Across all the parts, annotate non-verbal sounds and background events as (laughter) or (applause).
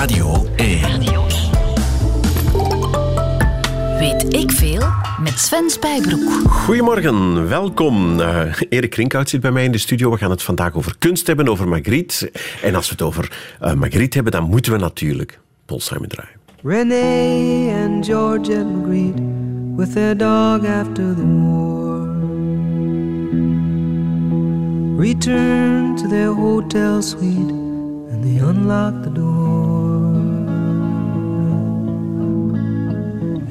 Radio 1. Weet ik veel met Sven Spijbroek. Goedemorgen, welkom. Uh, Erik Krinkhout zit bij mij in de studio. We gaan het vandaag over kunst hebben, over Magritte. En als we het over uh, Magritte hebben, dan moeten we natuurlijk Paul Simon draaien. Renee and George and Magritte with their dog after the war Return to their hotel suite and they unlock the door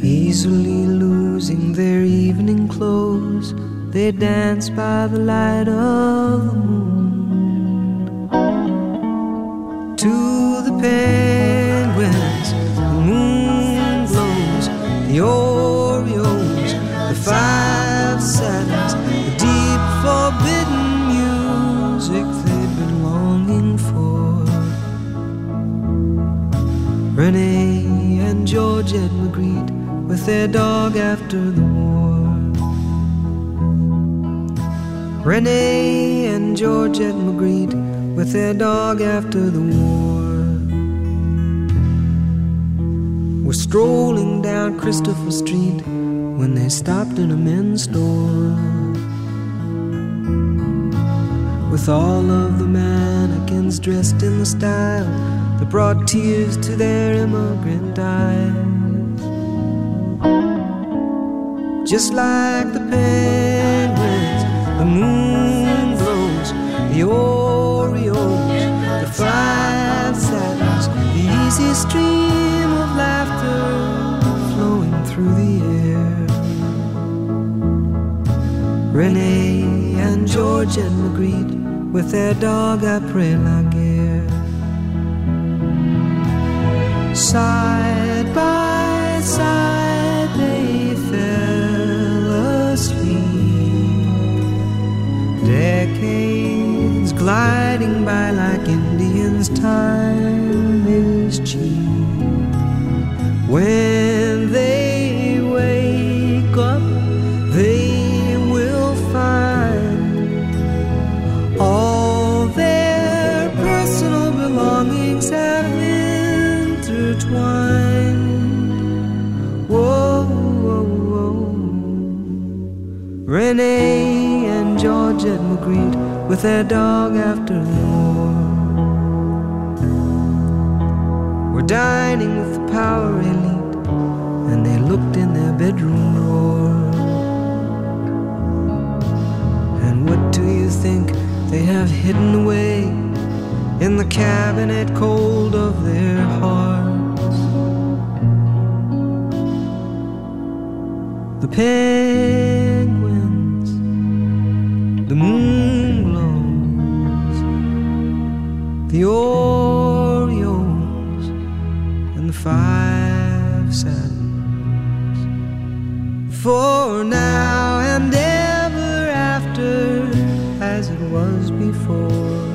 Easily losing their evening clothes. They dance by the light of the moon. To the penguins the moon glows The Oreos, the five satins The deep forbidden music they've been longing for. Renee and Georgette Magritte with their dog after the war. Renee and Georgette Magritte with their dog after the war. Were strolling down Christopher Street when they stopped in a men's store. With all of the mannequins dressed in the style that brought tears to their immigrant eyes. Just like the penguins, the moon glows, the Oreos, the five satins, the easy stream of laughter flowing through the air. Renee and George and Magritte with their dog guerre. Side time is cheap. When they wake up, they will find all their personal belongings have intertwined. Whoa, whoa, whoa. Renee and Georgette Magritte with their dog after the war. Dining with the power elite, and they looked in their bedroom drawer. And what do you think they have hidden away in the cabinet cold of their hearts? The penguins, the moon glows, the Oreos, five satins. For now and ever after, as it was before.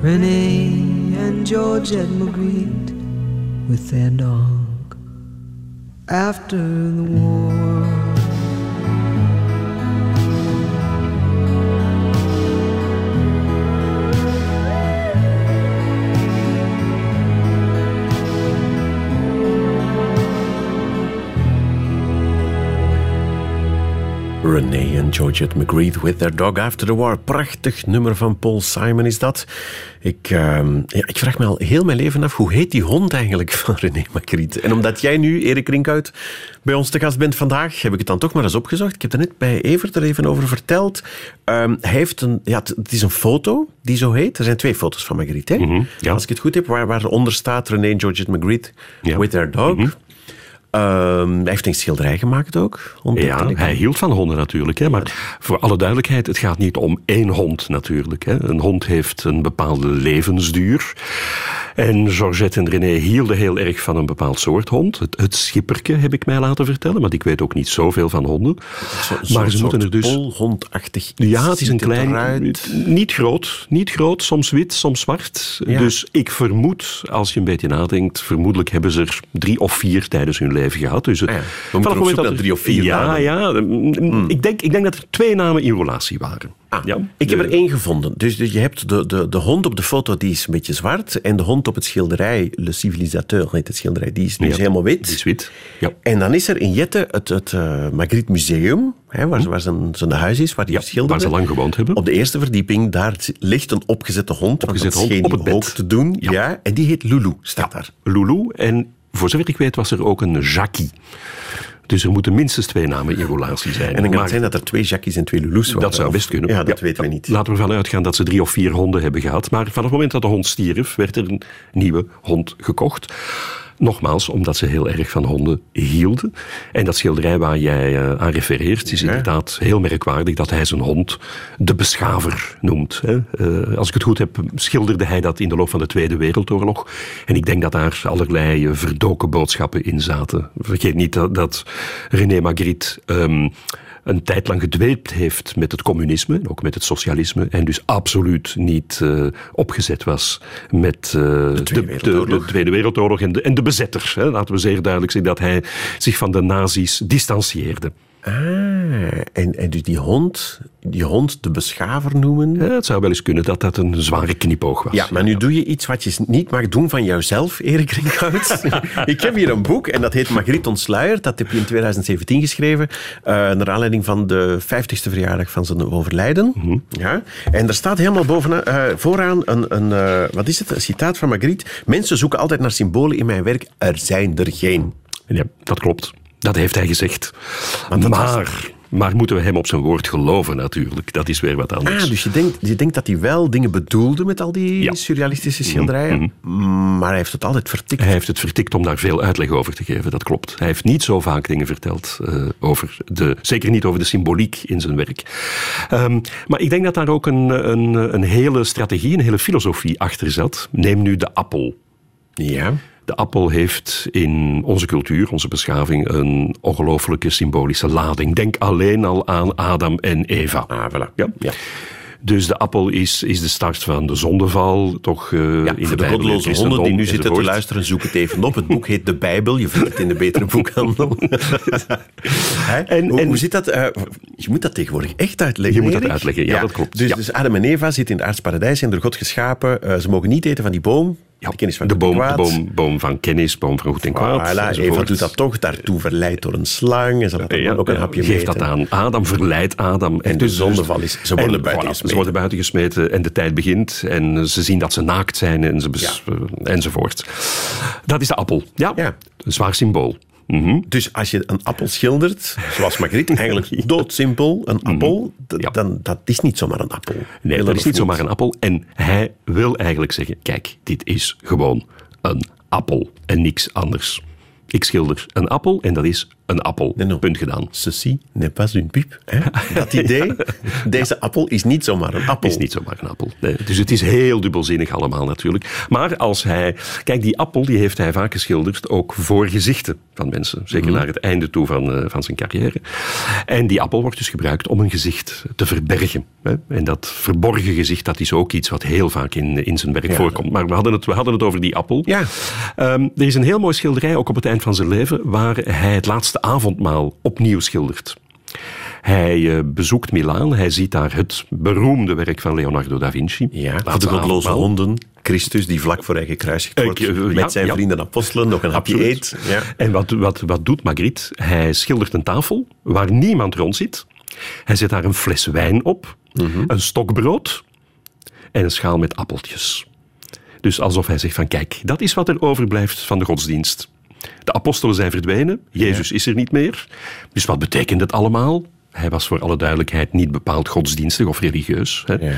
Renee and Georgette Magritte with their dog after the war. Renee en Georgette Magritte with their dog after the war. Prachtig nummer van Paul Simon is dat. Ik, uh, ja, ik vraag me al heel mijn leven af, hoe heet die hond eigenlijk van (laughs) René Magritte? En omdat jij nu, Erik Rinkhout, bij ons te gast bent vandaag, heb ik het dan toch maar eens opgezocht. Ik heb er net bij Evert er even over verteld. Um, hij heeft een, ja, het is een foto die zo heet. Er zijn twee foto's van Magritte, hè? Mm -hmm, ja. als ik het goed heb, waar, waar onder staat René en Georgette Magritte ja. with their dog. Mm -hmm. Um, hij heeft een schilderij gemaakt ook. Ja, hij hield van honden natuurlijk. Hè, maar voor alle duidelijkheid, het gaat niet om één hond natuurlijk. Hè. Een hond heeft een bepaalde levensduur. En Georgette en René hielden heel erg van een bepaald soort hond. Het, het schipperke heb ik mij laten vertellen, maar ik weet ook niet zoveel van honden. Zo, maar ze moeten er dus... Ja, het is een klein... Niet groot, niet groot, soms wit, soms zwart. Ja. Dus ik vermoed, als je een beetje nadenkt, vermoedelijk hebben ze er drie of vier tijdens hun leven gehad. Dus ah ja, we moeten op zoek naar drie of vier Ja, namen. ja. Mm. Ik, denk, ik denk dat er twee namen in relatie waren. Ah, Ja, ik heb er één gevonden. Dus, dus je hebt de, de, de hond op de foto, die is een beetje zwart. En de hond op het schilderij, Le Civilisateur heet het schilderij, die is, Ja, helemaal wit. Die is wit. Ja. En dan is er in Jette het, het eh, Magritte Museum, hè, waar, waar zijn, zijn huis is, waar die Hm. Ja, waar ze lang gewoond hebben. Op de eerste verdieping, daar ligt een opgezette hond. Dat hond op het bed. te doen. Ja. Ja. en die heet Lulu, staat daar. Lulu. En voor zover ik weet was er ook een Jackie. Dus er moeten minstens twee namen in relatie zijn. En dan kan het zijn dat er twee Jackies en twee Lulu's waren. dat zou best kunnen. Ja, dat weten we niet. Laten we ervan uitgaan dat ze drie of vier honden hebben gehad. Maar vanaf het moment dat de hond stierf, werd er een nieuwe hond gekocht. Nogmaals, omdat ze heel erg van honden hielden. En dat schilderij waar jij eh, aan refereert, is inderdaad heel merkwaardig dat hij zijn hond de beschaver noemt. Hè. Eh, als ik het goed heb, schilderde hij dat in de loop van de Tweede Wereldoorlog. En ik denk dat daar allerlei eh, verdoken boodschappen in zaten. Vergeet niet dat, dat René Magritte ehm, een tijd lang gedweept heeft met het communisme, ook met het socialisme, en dus absoluut niet eh, opgezet was met eh, de, Tweede Wereldoorlog. de Tweede Wereldoorlog en de, en de bezetters. Hè. Laten we zeer duidelijk zijn dat hij zich van de nazi's distancieerde. Ah, en, en dus die hond, die hond de beschaver noemen. Ja, het zou wel eens kunnen dat dat een zware knipoog was. Ja, maar nu doe je iets wat je niet mag doen van jouzelf, Erik Rinkhout. (laughs) ik heb hier een boek en dat heet Margriet Ontsluierd. Dat heb je in 2017 geschreven, eh naar aanleiding van de 50ste verjaardag van zijn overlijden. ja. En er staat helemaal bovenaan, eh, vooraan een, een eh, wat is het, een citaat van Margriet. Mensen zoeken altijd naar symbolen in mijn werk, er zijn er geen. Ja, dat klopt. Dat heeft hij gezegd. Maar, maar moeten we hem op zijn woord geloven natuurlijk? Dat is weer wat anders. Ah, dus je denkt, je denkt dat hij wel dingen bedoelde met al die Ja. surrealistische schilderijen, maar hij heeft het altijd vertikt. Hij heeft het vertikt om daar veel uitleg over te geven, dat klopt. Hij heeft niet zo vaak dingen verteld eh, over de, zeker niet over de symboliek in zijn werk. Ehm, maar ik denk dat daar ook een, een, een hele strategie, een hele filosofie achter zat. Neem nu de appel. Ja. De appel heeft in onze cultuur, onze beschaving, een ongelooflijke symbolische lading. Denk alleen al aan Adam en Eva. Ah, voilà. Ja. ja. Dus de appel is, is de start van de zondeval, toch eh, Ja, in de voor de het goddeloze honden die nu zitten te luisteren, zoek het even op. Het boek heet De Bijbel. Je vindt het in de betere (laughs) boekhandel. (laughs) En- hoe, en- hoe zit dat? eh, je moet dat tegenwoordig echt uitleggen. Je moet dat uitleggen, ja, dat klopt. Dus, Ja. dus Adam en Eva zitten in het aardsparadijs, zijn door God geschapen. Eh, ze mogen niet eten van die boom. Ja, de kennis van de boom, de boom, boom van kennis, boom van goed en kwaad. Voilà, Eva doet dat toch, daartoe verleid door een slang. En ze laat Ja, ook een hapje geeft dat aan Adam, verleidt Adam. En de zondeval is, ze worden en, buiten voilà. Ze worden buiten gesmeten en de tijd begint. En ze zien dat ze naakt zijn en ze eh, enzovoort. Dat is de appel. Ja, Ja. een zwaar symbool. Mhm. Dus als je een appel schildert, zoals Magritte, (laughs) eigenlijk doodsimpel, een appel, d- Ja. dan dat is niet zomaar een appel. Nee, dat is niet zomaar een appel. En hij wil eigenlijk zeggen, kijk, dit is gewoon een appel en niks anders. Ik schilder een appel en dat is een appel. Nee, no. Punt gedaan. Ceci n'est pas une pipe. Hè? Dat idee, (laughs) deze appel is niet zomaar een appel. is niet zomaar een appel. Nee, dus het is heel dubbelzinnig allemaal natuurlijk. Maar als hij... Kijk, die appel die heeft hij vaak geschilderd ook voor gezichten van mensen. Zeker naar het einde toe van, eh, van zijn carrière. En die appel wordt dus gebruikt om een gezicht te verbergen. Hè? En dat verborgen gezicht, dat is ook iets wat heel vaak in, in zijn werk voorkomt. Maar we hadden, het, we hadden het over die appel. Ja. Ehm, er is een heel mooi schilderij, ook op het eind van zijn leven, waar hij het laatste avondmaal opnieuw schildert. Hij eh, bezoekt Milaan, hij ziet daar het beroemde werk van Leonardo da Vinci. Ja, de godloze honden. Christus die vlak voor hij gekruisigd wordt, eh, met ja, zijn ja. vrienden apostelen nog een hapje eet. Ja. En wat, wat, wat doet Magritte? Hij schildert een tafel waar niemand rond zit. Hij zet daar een fles wijn op, Mhm. een stokbrood en een schaal met appeltjes. Dus alsof hij zegt van kijk, dat is wat er overblijft van de godsdienst. De apostelen zijn verdwenen, Jezus is er niet meer. Dus wat betekent het allemaal? Hij was voor alle duidelijkheid niet bepaald godsdienstig of religieus. Hè? Ja.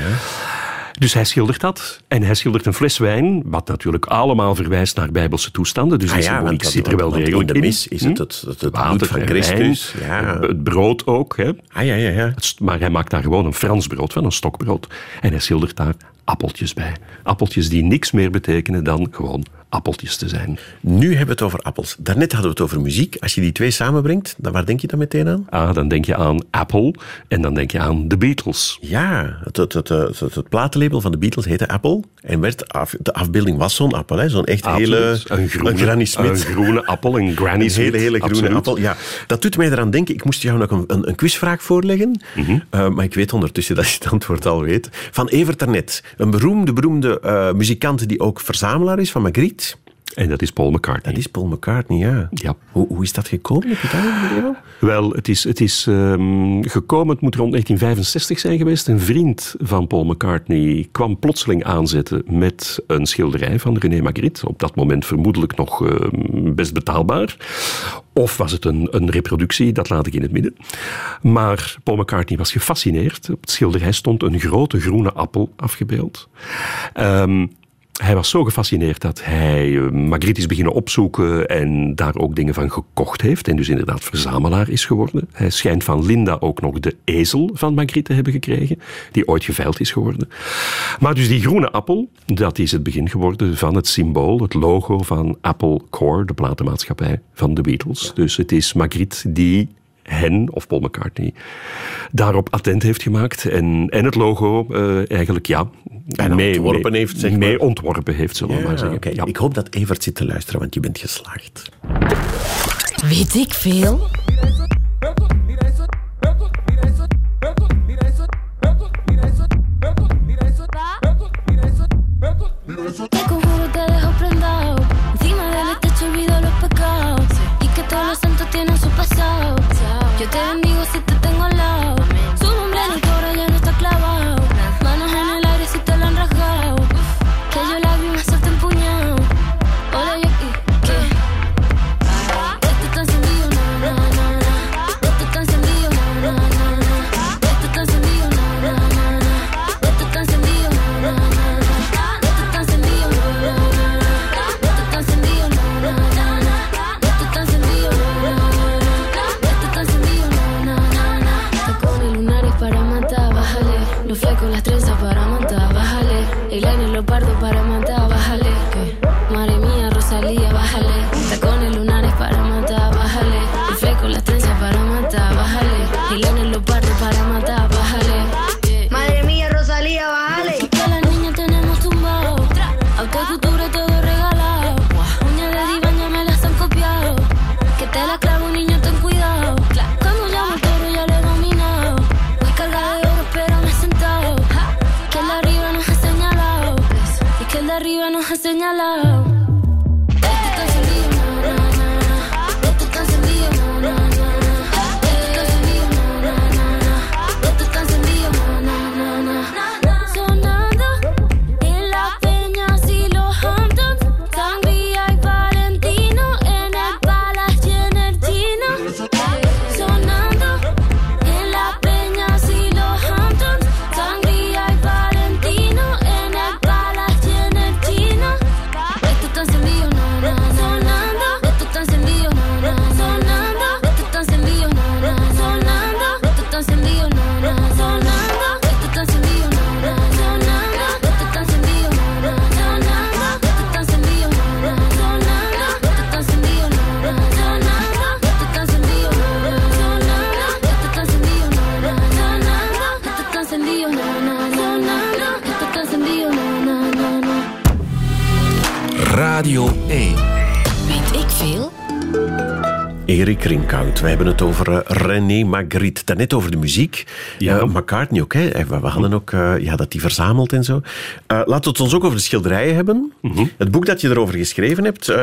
Dus hij schildert dat. En hij schildert een fles wijn, wat natuurlijk allemaal verwijst naar bijbelse toestanden. Dus Ah symboliek zit er wel degelijk in de mis is het het, het, Water van Christus. wijn, Ja. Het brood ook. Hè. Ah, ja, ja, ja. Maar hij maakt daar gewoon een Frans brood van, een stokbrood. En hij schildert daar appeltjes bij. Appeltjes die niks meer betekenen dan gewoon appeltjes te zijn. Nu hebben we het over appels. Daarnet hadden we het over muziek. Als je die twee samenbrengt, dan waar denk je dan meteen aan? Ah, dan denk je aan Apple en dan denk je aan de Beatles. Ja, het, het, het, platenlabel van de Beatles heette Apple. En werd af, de afbeelding was zo'n appel, zo'n echt hele... Een groene, Granny Smith. Een groene appel, een Granny Een Smith. hele, hele groene absoluut. appel. Ja, dat doet mij eraan denken. Ik moest jou nog een, een, een quizvraag voorleggen. Mhm. Eh, maar ik weet ondertussen dat je het antwoord al weet. Van Evert Ternet. Een beroemde, beroemde eh, muzikant die ook verzamelaar is van Magritte. En dat is Paul McCartney. Dat is Paul McCartney, ja. Ja. Hoe, hoe is dat gekomen? Heb je dat? Wel, het is, het is ehm, gekomen, het moet rond 1965 zijn geweest. Een vriend van Paul McCartney kwam plotseling aanzetten met een schilderij van René Magritte. Op dat moment vermoedelijk nog ehm, best betaalbaar. Of was het een, een reproductie, dat laat ik in het midden. Maar Paul McCartney was gefascineerd. Op het schilderij stond een grote groene appel afgebeeld. Ehm, hij was zo gefascineerd dat hij eh, Magritte is beginnen opzoeken en daar ook dingen van gekocht heeft. En dus inderdaad verzamelaar is geworden. Hij schijnt van Linda ook nog de ezel van Magritte te hebben gekregen, die ooit geveild is geworden. Maar dus die groene appel, dat is het begin geworden van het symbool, het logo van Apple Corps, de platenmaatschappij van de Beatles. Dus het is Magritte die hen, of Paul McCartney, daarop attent heeft gemaakt. En, en het logo eh, eigenlijk, ja... Bijna ontworpen heeft, zeg maar. mee ontworpen heeft, zullen we maar zeggen. oké. Ja. Ik hoop dat Evert zit te luisteren, want je bent geslaagd. Weet ik veel? Arriba nos ha señalado. Rinkhout, we hebben het over eh, René Magritte. Daarnet over de muziek. Ja. Eh, McCartney ook, hè. Eh, We hadden ook ja, dat die verzamelt en zo. Laten we het ons ook over de schilderijen hebben. Het boek dat je erover geschreven hebt,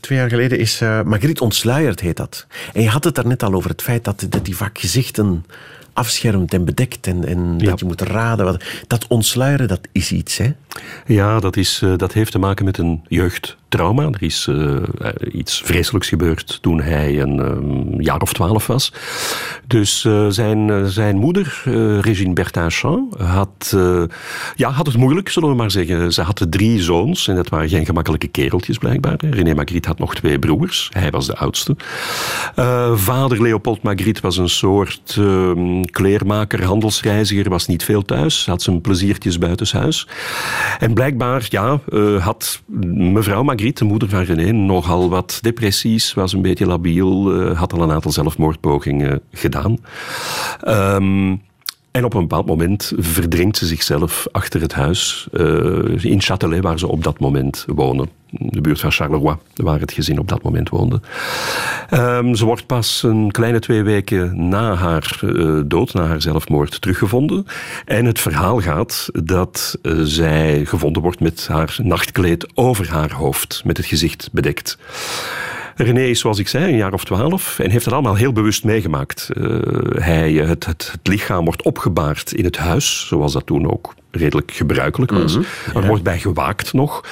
twee jaar geleden, is Magritte ontsluierd, heet dat. En je had het daarnet al over het feit dat, dat die vaak gezichten afschermt en bedekt en, en Ja. dat je moet raden. Wat, dat ontsluieren, dat is iets, hè. Ja, dat, is, dat heeft te maken met een jeugdtrauma. Er is eh, eh, iets vreselijks gebeurd toen hij een ehm, jaar of twaalf was. Dus eh, zijn, zijn moeder, Regine Bertinchamp, had, ja, had het moeilijk, zullen we maar zeggen. Ze had drie zoons en dat waren geen gemakkelijke kereltjes blijkbaar. René Magritte had nog twee broers. Hij was de oudste. Vader Leopold Magritte was een soort ehm, kleermaker, handelsreiziger, was niet veel thuis, had zijn pleziertjes buitenshuis. En blijkbaar ja, had mevrouw Magritte, de moeder van René, nogal wat depressies, was een beetje labiel, uh, had al een aantal zelfmoordpogingen gedaan. Um, en op een bepaald moment verdringt ze zichzelf achter het huis uh, in Châtelet, waar ze op dat moment wonen. De buurt van Charleroi, waar het gezin op dat moment woonde. Um, ze wordt pas een kleine twee weken na haar uh, dood, na haar zelfmoord, teruggevonden. En het verhaal gaat dat uh, zij gevonden wordt met haar nachtkleed over haar hoofd, met het gezicht bedekt. René is, zoals ik zei, een jaar of twaalf en heeft dat allemaal heel bewust meegemaakt. Uh, hij, het, het, het, lichaam wordt opgebaard in het huis, zoals dat toen ook redelijk gebruikelijk was. Mm -hmm, Er wordt bij gewaakt nog.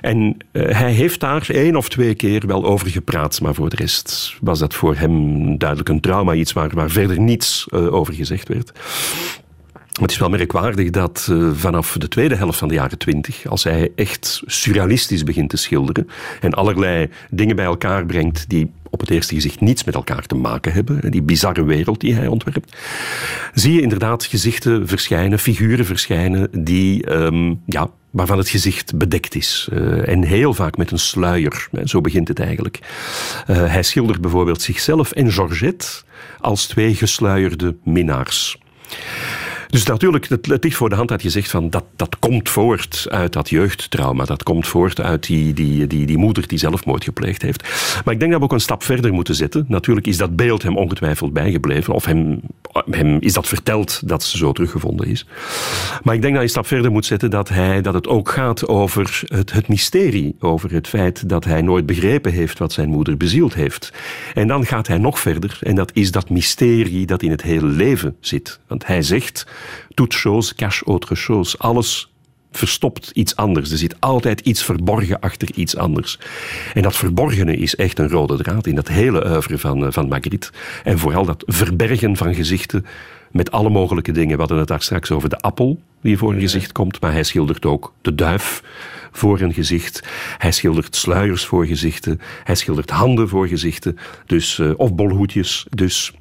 En uh, hij heeft daar één of twee keer wel over gepraat, maar voor de rest was dat voor hem duidelijk een trauma, iets waar, waar verder niets uh, over gezegd werd. Het is wel merkwaardig dat uh, vanaf de tweede helft van de jaren twintig, als hij echt surrealistisch begint te schilderen en allerlei dingen bij elkaar brengt die op het eerste gezicht niets met elkaar te maken hebben, die bizarre wereld die hij ontwerpt, zie je inderdaad gezichten verschijnen, figuren verschijnen die, um, ja, waarvan het gezicht bedekt is. Uh, en heel vaak met een sluier. Zo begint het eigenlijk. Uh, hij schildert bijvoorbeeld zichzelf en Georgette als twee gesluierde minnaars. Dus natuurlijk, het, het ligt voor de hand dat je zegt van dat, dat komt voort uit dat jeugdtrauma. Dat komt voort uit die, die, die, die moeder die zelfmoord gepleegd heeft. Maar ik denk dat we ook een stap verder moeten zetten. Natuurlijk is dat beeld hem ongetwijfeld bijgebleven. Of hem, hem is dat verteld dat ze zo teruggevonden is. Maar ik denk dat je een stap verder moet zetten dat, hij, dat het ook gaat over het, het mysterie. Over het feit dat hij nooit begrepen heeft wat zijn moeder bezield heeft. En dan gaat hij nog verder. En dat is dat mysterie dat in het hele leven zit. Want hij zegt toute chose cache autre chose. Alles verstopt iets anders. Er zit altijd iets verborgen achter iets anders. En dat verborgene is echt een rode draad in dat hele oeuvre van, van Magritte. En vooral dat verbergen van gezichten met alle mogelijke dingen. We hadden het daar straks over de appel die voor een gezicht komt, maar hij schildert ook de duif voor een gezicht. Hij schildert sluiers voor gezichten. Hij schildert handen voor gezichten. Dus, uh, of bolhoedjes. Dus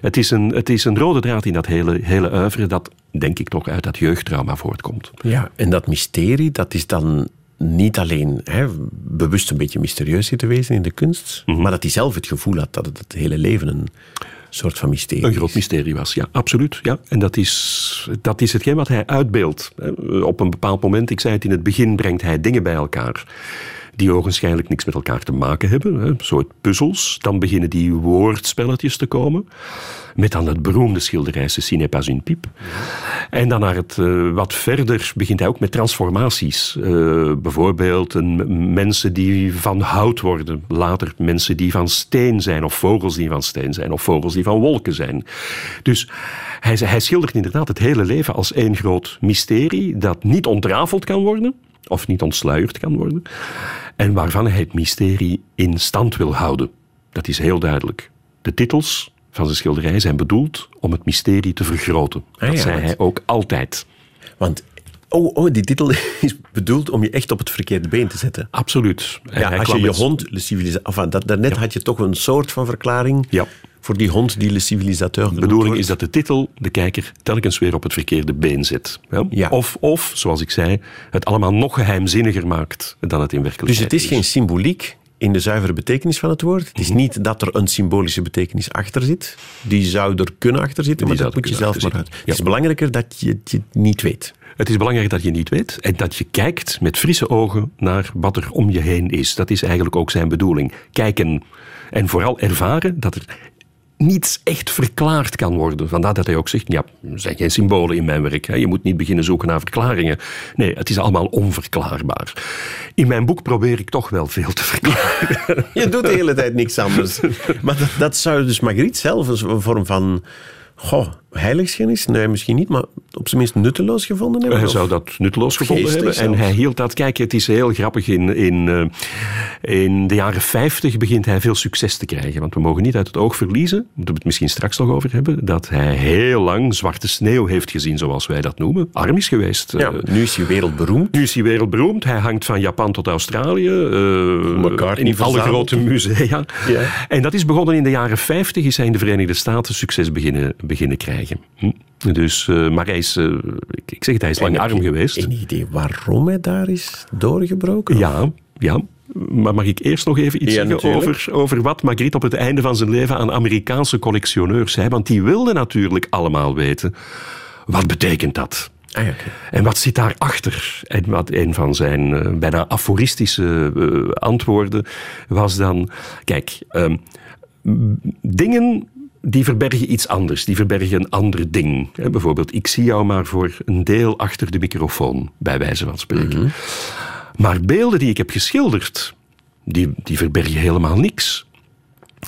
het is, een, het is een rode draad in dat hele, hele uiveren dat, denk ik, toch uit dat jeugdtrauma voortkomt. Ja, en dat mysterie, dat is dan niet alleen hè, bewust een beetje mysterieus te wezen in de kunst, mm -hmm. maar dat hij zelf het gevoel had dat het, het hele leven een soort van mysterie Een groot mysterie was, ja, absoluut. Ja. En dat is, dat is hetgeen wat hij uitbeeldt. Op een bepaald moment, ik zei het in het begin, brengt hij dingen bij elkaar die ogenschijnlijk niks met elkaar te maken hebben, een soort puzzels. Dan beginnen die woordspelletjes te komen, met dan het beroemde schilderij n'est pas une pipe. En dan naar het uh, wat verder begint hij ook met transformaties. Uh, bijvoorbeeld een, mensen die van hout worden, later mensen die van steen zijn, of vogels die van steen zijn, of vogels die van wolken zijn. Dus hij, hij schildert inderdaad het hele leven als één groot mysterie dat niet ontrafeld kan worden of niet ontsluierd kan worden, en waarvan hij het mysterie in stand wil houden. Dat is heel duidelijk. De titels van zijn schilderij zijn bedoeld om het mysterie te vergroten. Dat ah, ja, zei hij ook altijd. Want Oh, oh, die titel (laughs) is bedoeld om je echt op het verkeerde been te zetten. Absoluut. Ja, als je je hond, Le Civilisateur... Enfin, dat, daarnet ja. had je toch een soort van verklaring ja. Voor die hond die Le Civilisateur De bedoeling is dat de titel de kijker telkens weer op het verkeerde been zet. Ja? Ja. Of, of, zoals ik zei, het allemaal nog geheimzinniger maakt dan het in werkelijkheid Dus het is, is. geen symboliek in de zuivere betekenis van het woord. Het is niet dat er een symbolische betekenis achter zit. Die zou er kunnen achter zitten, maar dat moet je zelf maar uit. Het is belangrijker dat je het niet weet. Het is belangrijk dat je niet weet en dat je kijkt met frisse ogen naar wat er om je heen is. Dat is eigenlijk ook zijn bedoeling. Kijken en vooral ervaren dat er niets echt verklaard kan worden. Vandaar dat hij ook zegt, ja, er zijn geen symbolen in mijn werk. Hè. Je moet niet beginnen zoeken naar verklaringen. Nee, het is allemaal onverklaarbaar. In mijn boek probeer ik toch wel veel te verklaren. (laughs) Je doet de hele tijd niks anders. (laughs) Maar dat, dat zou dus Marguerite zelf een vorm van... Goh, heiligschennis? Nee, misschien niet, maar op zijn minst nutteloos gevonden hebben? Hij Of- zou dat nutteloos gevonden hebben. En hij hield dat... Kijk, het is heel grappig. In, in, eh, in de jaren 50 begint hij veel succes te krijgen. Want we mogen niet uit het oog verliezen, moeten we het misschien straks nog over hebben, dat hij heel lang zwarte sneeuw heeft gezien, zoals wij dat noemen. Arm is geweest. Ja, Eh, nu is hij wereldberoemd. nu is hij wereldberoemd. Hij hangt van Japan tot Australië. McCartney in alle grote musea. Ja. En dat is begonnen in de jaren 50. Is hij in de Verenigde Staten succes beginnen, beginnen krijgen. Krijgen. Hm? Dus, eh, maar hij is, eh, ik, ik zeg het, hij is lang En heb arm je geweest. Een idee waarom hij daar is doorgebroken? Ja, ja. Maar mag ik eerst nog even iets Ja, zeggen natuurlijk. over, over wat Magritte op het einde van zijn leven aan Amerikaanse collectioneurs zei? Want die wilden natuurlijk allemaal weten, wat betekent dat? Ah. En wat zit daarachter? En wat een van zijn eh, bijna aforistische antwoorden was dan... Kijk, ehm, dingen die verbergen iets anders. Die verbergen een ander ding. Hè, bijvoorbeeld, ik zie jou maar voor een deel achter de microfoon, bij wijze van spreken. Maar beelden die ik heb geschilderd, die, die verbergen helemaal niks.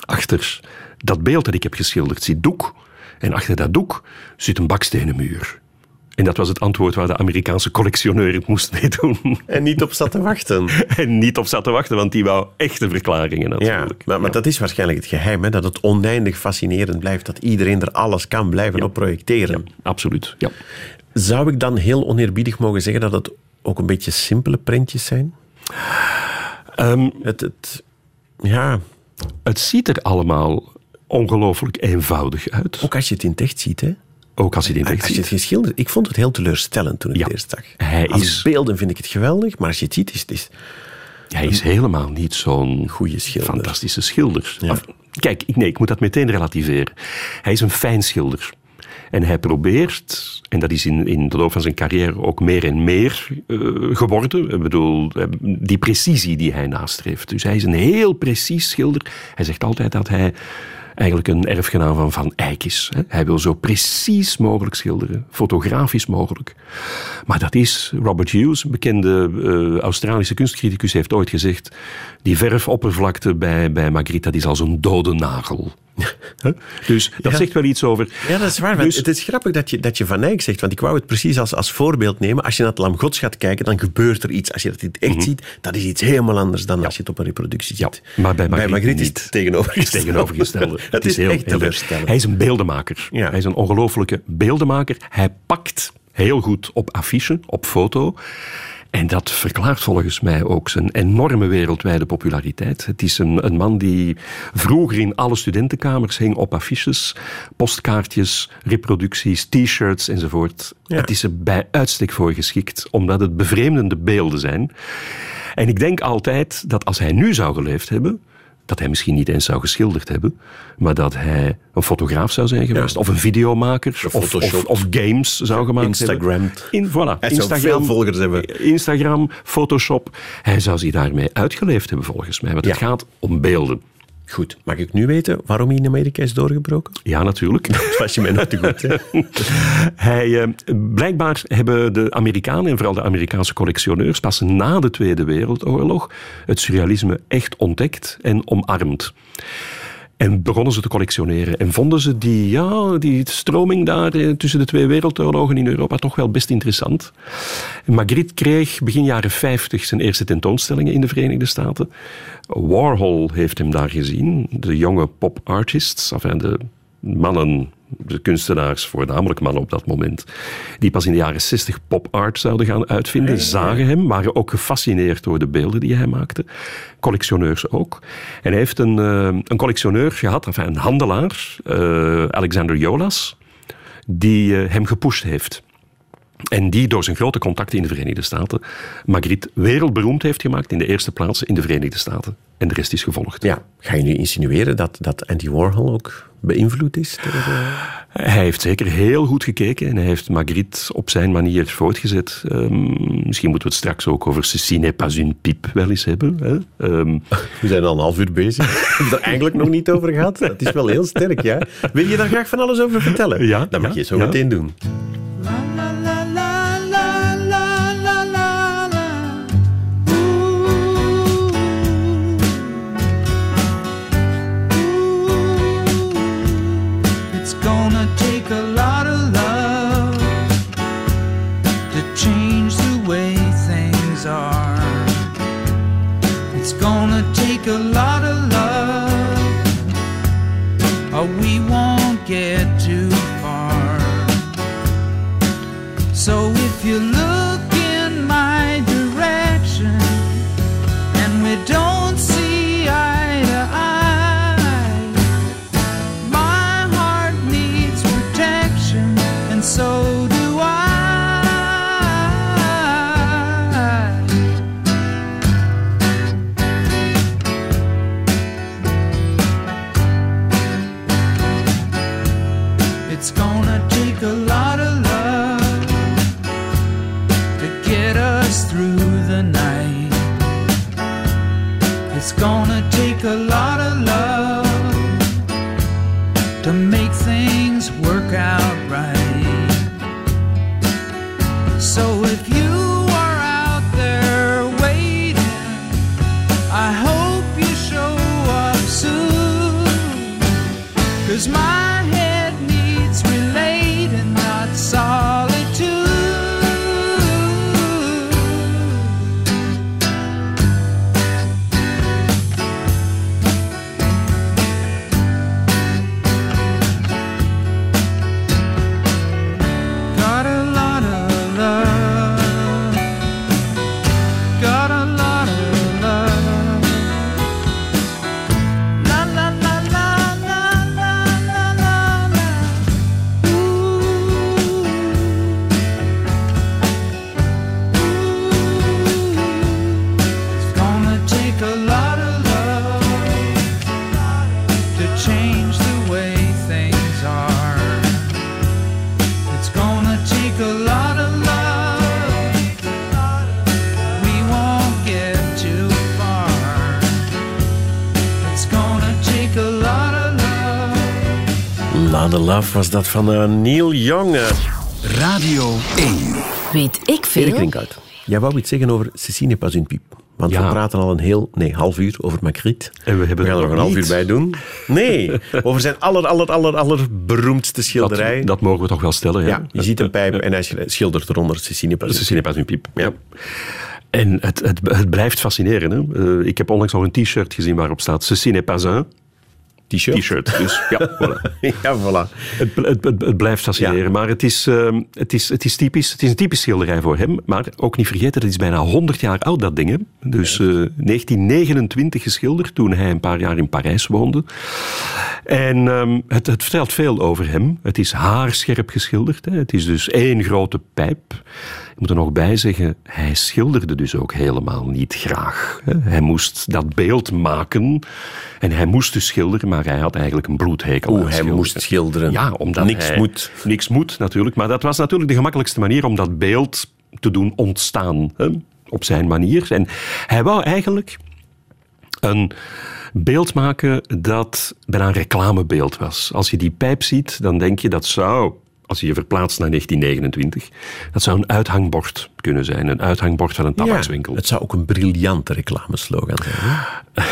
Achter dat beeld dat ik heb geschilderd zit doek. En achter dat doek zit een bakstenen muur. En dat was het antwoord waar de Amerikaanse collectioneur het moest mee doen. En niet op zat te wachten. (laughs) En niet op zat te wachten, want die wou echte verklaringen Ja, natuurlijk. maar, maar dat is waarschijnlijk het geheim, hè, dat het oneindig fascinerend blijft, dat iedereen er alles kan blijven op projecteren. Absoluut, ja. Zou ik dan heel oneerbiedig mogen zeggen dat het ook een beetje simpele prentjes zijn? Ehm, Het, het, ja, het ziet er allemaal ongelooflijk eenvoudig uit. ook als je het in het echt ziet. Hè? Ook als je echt Als je het geschilderd... Ik vond het heel teleurstellend toen ik Ja. het eerst zag. Hij als is- beelden vind ik het geweldig, maar als je het ziet, is het is Hij is helemaal niet zo'n goede schilder. fantastische schilder. Ja. Af- Kijk, ik, nee, ik moet dat meteen relativeren. Hij is een fijn schilder. En hij probeert, en dat is in, in de loop van zijn carrière ook meer en meer eh, geworden. Ik bedoel, eh, die precisie die hij nastreeft. Dus hij is een heel precies schilder. Hij zegt altijd dat hij eigenlijk een erfgenaam van Van Eyck is. Hij wil zo precies mogelijk schilderen, fotografisch mogelijk. Maar dat is, Robert Hughes, een bekende eh, Australische kunstcriticus, heeft ooit gezegd, die verfoppervlakte bij, bij Magritte, is als een dode nagel. Dus dat Ja. zegt wel iets over... Ja, dat is waar. Dus- het is grappig dat je, dat je Van Eyck zegt, want ik wou het precies als, als voorbeeld nemen. Als je naar het Lam Gods gaat kijken, dan gebeurt er iets. Als je dat echt ziet, dat is iets helemaal anders dan als je het op een reproductie Mhm. Ja, ziet. maar bij Magritte is niet. het tegenovergestelde. tegenovergestelde. Het is, (laughs) echt teleurstellend. Hij is een beeldenmaker. Ja. Hij is een ongelofelijke beeldenmaker. Hij pakt heel goed op affiche, op foto. En dat verklaart volgens mij ook zijn enorme wereldwijde populariteit. Het is een, een man die vroeger in alle studentenkamers hing op affiches, postkaartjes, reproducties, t-shirts enzovoort. Ja. Het is er bij uitstek voor geschikt, omdat het bevreemdende beelden zijn. En ik denk altijd dat als hij nu zou geleefd hebben, dat hij misschien niet eens zou geschilderd hebben, maar dat hij een fotograaf zou zijn geweest, Ja. of een videomaker, of, of, games zou gemaakt Instagramd. hebben. In, voilà, Hij zou veel volgers hebben. Instagram, Photoshop. Hij zou zich daarmee uitgeleefd hebben, volgens mij. Want het gaat om beelden. Goed, mag ik nu weten waarom hij in Amerika is doorgebroken? Ja, natuurlijk. (laughs) Dat was je mij nog te goed. Hè? (laughs) Hij, eh, blijkbaar hebben de Amerikanen en vooral de Amerikaanse collectioneurs pas na de Tweede Wereldoorlog het surrealisme echt ontdekt en omarmd. En begonnen ze te collectioneren. En vonden ze die, ja, die stroming daar eh, tussen de twee wereldoorlogen in Europa toch wel best interessant. Magritte kreeg begin jaren 50 zijn eerste tentoonstellingen in de Verenigde Staten. Warhol heeft hem daar gezien. De jonge pop artists, enfin de mannen, de kunstenaars, voornamelijk mannen op dat moment, die pas in de jaren 60 pop art zouden gaan uitvinden, zagen hem, waren ook gefascineerd door de beelden die hij maakte. Collectioneurs ook. En hij heeft een, eh, een collectioneur gehad, enfin een handelaar, eh, Alexander Jolas, die eh, hem gepusht heeft. En die door zijn grote contacten in de Verenigde Staten Magritte wereldberoemd heeft gemaakt in de eerste plaats in de Verenigde Staten. En de rest is gevolgd. Ja, ga je nu insinueren dat, dat Andy Warhol ook beïnvloed is? door, Hij heeft zeker heel goed gekeken en hij heeft Magritte op zijn manier voortgezet. Ehm, misschien moeten we het straks ook over Ceci n'est pas une pipe wel eens hebben. Hè? Ehm, (laughs) We zijn al een half uur bezig. We hebben het er eigenlijk nog niet over gehad. Dat is wel heel sterk, ja. Wil je daar graag van alles over vertellen? Ja, Dat mag ja, je zo ja. meteen doen. Was dat van eh, Neil Young. eh. Radio 1. Weet ik Erik veel? Rinkhout, jij wou iets zeggen over Cecine pas une pipe. Want Ja. we praten al een heel, nee, half uur over Magritte. En we hebben gaan er nog een half uur bij doen. Nee, (laughs) over zijn aller, aller, aller, aller beroemdste schilderij. Dat, dat mogen we toch wel stellen. Ja, ja, je ziet een pijp en hij schildert eronder Cecine pas une Cecile pas une pipe. Ja. En het, het, het blijft fascineren. Hè? Eh, ik heb onlangs nog een t-shirt gezien waarop staat Ceci n'est pas un T-shirt. t-shirt. Dus ja, (laughs) voilà. Ja, voilà. Het, het, het, het blijft fascineren. Ja. Maar het is, ehm, het, is, het is typisch. Het is een typisch schilderij voor hem. Maar ook niet vergeten, het is bijna 100 jaar oud, dat ding. Hè? Dus eh, 1929 geschilderd, toen hij een paar jaar in Parijs woonde. En ehm, het, het vertelt veel over hem. Het is haarscherp geschilderd. Hè? Het is dus één grote pijp. Ik moet er nog bij zeggen, hij schilderde dus ook helemaal niet graag. Hij moest dat beeld maken en hij moest dus schilderen, maar hij had eigenlijk een bloedhekel Oeh, hij moest schilderen. Ja, omdat Niks hij- moet. Niks moet natuurlijk, maar dat was natuurlijk de gemakkelijkste manier om dat beeld te doen ontstaan. Hè? Op zijn manier. En hij wou eigenlijk een beeld maken dat bijna een reclamebeeld was. Als je die pijp ziet, dan denk je dat zou, als je je verplaatst naar 1929, dat zou een uithangbord kunnen zijn. Een uithangbord van een tabakswinkel. het zou ook een briljante reclameslogan zijn. (laughs)